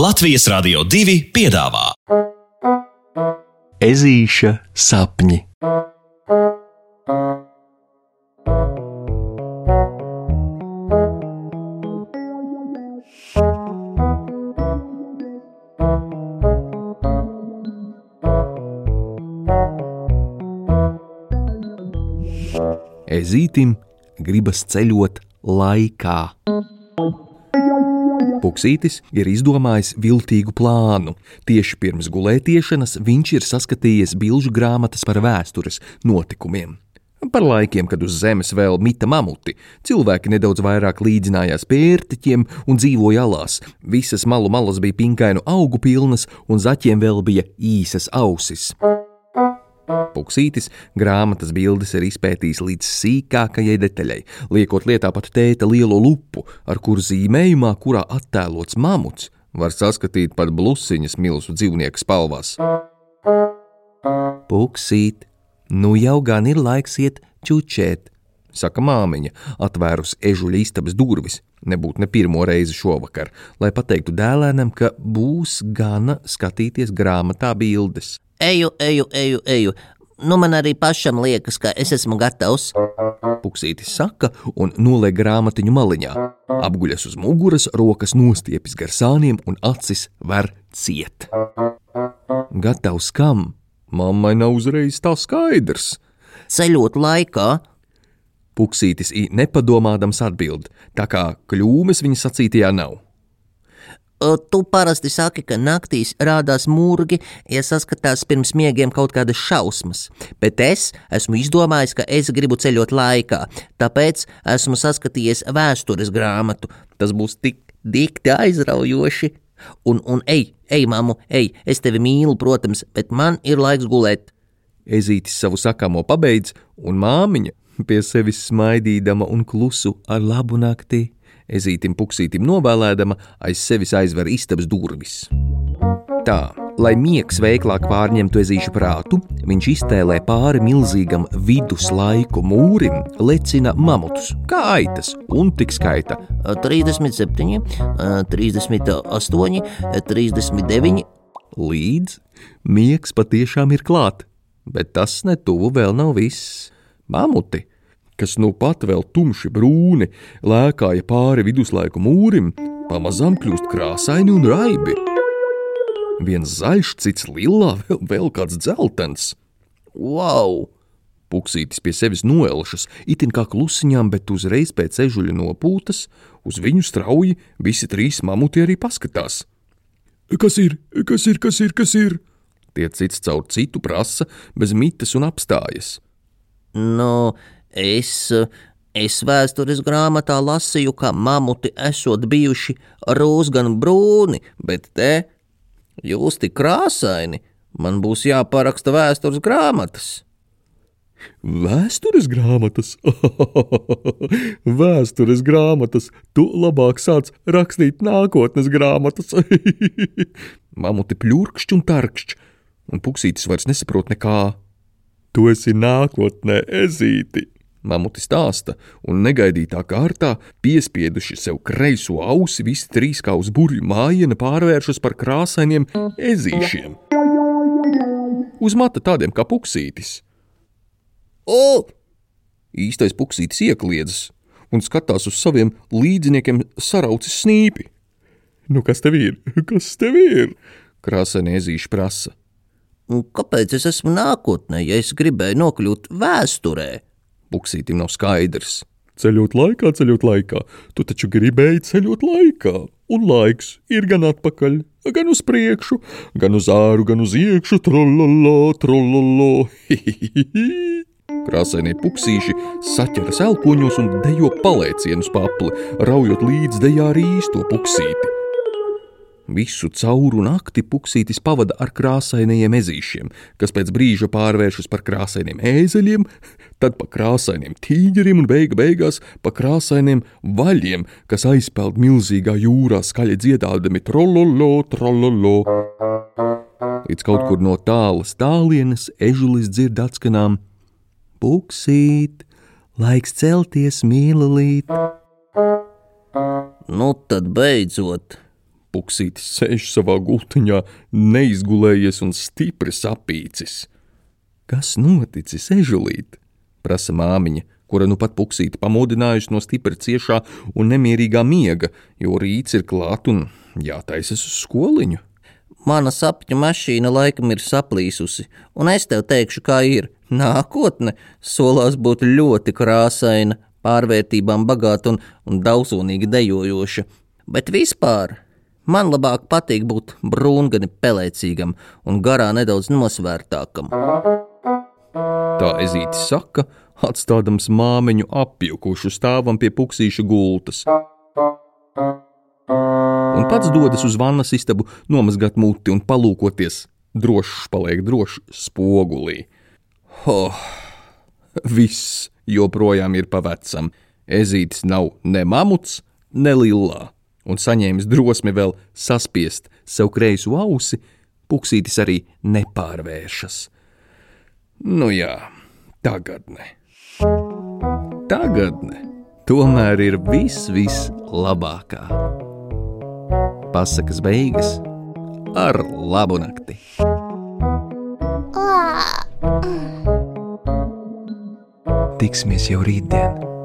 Latvijas Rādio 2 piedāvā Ezīša sapņi. Ezītim gribas ceļot laikā. Puksītis ir izdomājis viltīgu plānu. Tieši pirms gulētiešanas viņš ir saskatījies bilžu grāmatas par vēstures notikumiem. Par laikiem, kad uz zemes vēl mita mamuti, cilvēki nedaudz vairāk līdzinājās pērtiķiem un dzīvoja alās. Visas malu malas bija pinkainu augu pilnas, un zaķiem vēl bija īsas ausis. Puksītis grāmatas bildes ir izpētījis līdz sīkākajai detaļai, liekot lietā pat tēta lielo lupu, ar kuru zīmējumā, kurā attēlots mamuts, var saskatīt pat blusiņas milzu dzīvnieku spalvās. Puksīt, nu jau gan ir laiks iet čučēt, saka māmiņa, atvērus ežuļa istabas durvis. Nebūtu ne pirmo reizi šovakar, lai pateiktu dēlēnam, ka būs gana skatīties grāmatā bildes. Eju, eju, eju, eju. Nu, man arī pašam liekas, ka es esmu gatavs. Puksītis saka un noliek grāmatiņu maliņā. Apguļas uz muguras, rokas nostiepjas gar sāniem un acis ver ciet. Gatavs kam? Mammai nav uzreiz tā skaidrs. Ceļot laikā, Puksītis i nepadomādams atbild, tā kā kļūmes viņa sacītajā nav. Tu parasti saki, ka naktīs rādās mūrgi, ja saskatās pirms miegiem kaut kādas šausmas, bet es esmu izdomājis, ka es gribu ceļot laikā, tāpēc esmu saskatījies vēstures grāmatu. Tas būs tik dikti aizraujoši. Un, un ej, ej, mamu, ej, es tevi mīlu, protams, bet man ir laiks gulēt. Ezītis savu sakāmo pabeidz, un māmiņa pie sevis smaidīdama un klusu ar labu nakti. Ezītim puksītim novēlēdama aiz sevis aizver istabas durvis. Tā, lai miegs veiklāk pārņemtu ezīšu prātu, viņš iztēlē pāri milzīgam viduslaiku mūrim, lecina mamutus, kā aitas, un tik skaita 37, 38, 39. līdz miegs patiešām ir klāt, bet tas netuvu vēl nav viss. Mamuti, kas nu pat vēl tumši brūni, lēkāja pāri viduslaiku mūrim, pamazām kļūst krāsaini un raibi. Viens zaļš, cits lilā, vēl, vēl kāds dzeltens. Wow! Puksītis pie sevis noelšas, itin kā klusiņām, bet uzreiz pēc ežuļa nopūtas, uz viņu strauji visi trīs mamuti arī paskatās. Kas ir, kas ir, kas ir, kas ir? Tie cits caur citu prasa, bez mitas un apstājas. Nu, es, es vēstures grāmatā lasīju, ka mamuti esot bijuši rūsgan brūni, bet te jūs tik krāsaini, man būs jāparaksta vēstures grāmatas. Vēstures grāmatas, vēstures grāmatas, tu labāk sāc rakstīt nākotnes grāmatas. Mamuti pļurkšķi un tarkšķi, un puksītis vairs nesaprot nekā. Tu esi nākotnē, ezīti! Mamuti stāsta, un negaidītā kārtā, piespieduši sev kreiso ausi, visi trīs kā uz burbuļu mājiņa pārvēršas par krāsainiem ezīšiem. Uz mata tādiem kā puksītis. O! Īstais puksītis iekliedzas un skatās uz saviem līdziniekiem saraucis snīpi. Nu, kas tev ir? Kas tev ir? Krāsainie ezīši prasa. Un Kāpēc es esmu nākotnē, ja es gribēju nokļūt vēsturē? Puksītim nav skaidrs. Ceļot laikā, ceļot laikā, tu taču gribēji ceļot laikā, un laiks ir gan atpakaļ, gan uz priekšu, gan uz āru, gan uz iekšu, trololo, trololo. Krāsainie puksīši saķeras elpoņos un dejo palēcienus papli, raujot līdz dejā arī īsto puksīti. Visu cauru nakti puksītis pavada ar krāsainajiem ezīšiem, kas pēc brīža pārvēršas par krāsainiem ēzeļiem, tad par krāsainiem tīģeriem un beigu beigās par krāsainiem vaļiem, kas aizpeld milzīgā jūrā skaļi dziedādami trololo, trololo. Līdz kaut kur no tālas tālienes ežulis dzird atskanām: Puksīt, laiks celties, mīlīt! Nu, tad beidzot, Puksītis sēž savā gultiņā, neizgulējies un stipri sapīcis. Kas noticis, ežulīt? prasa māmiņa, kura nu pat puksīti pamodinājusi no stipri ciešā un nemierīgā miega, jo rīts ir klāt un jātaisas uz skoliņu. Mana sapņu mašīna laikam ir saplīsusi, un es tev teikšu, kā ir. Nākotne solās būt ļoti krāsaina, pārvērtībām bagāta un, un daudzonīgi dejojoša, bet vispār man labāk patīk būt brūngani pelēcīgam un garā nedaudz nosvērtākam. Tā ezītis saka, atstādams māmiņu apjukušu stāvam pie puksīša gultas. Un pats dodas uz vannas istabu, nomazgāt muti un palūkoties. Drošs paliek drošs spogulī. Oh, viss joprojām ir pavecam. Ezītis nav ne mamuts, ne lillā, un saņēmis drosmi vēl saspiest sev kreiso ausi, puksītis arī nepārvēršas. Nu jā, tagadne. Tagadne tomēr ir viss, vislabākā. Pasakas beigas ar labu nakti. Tiksimies jau rītdien!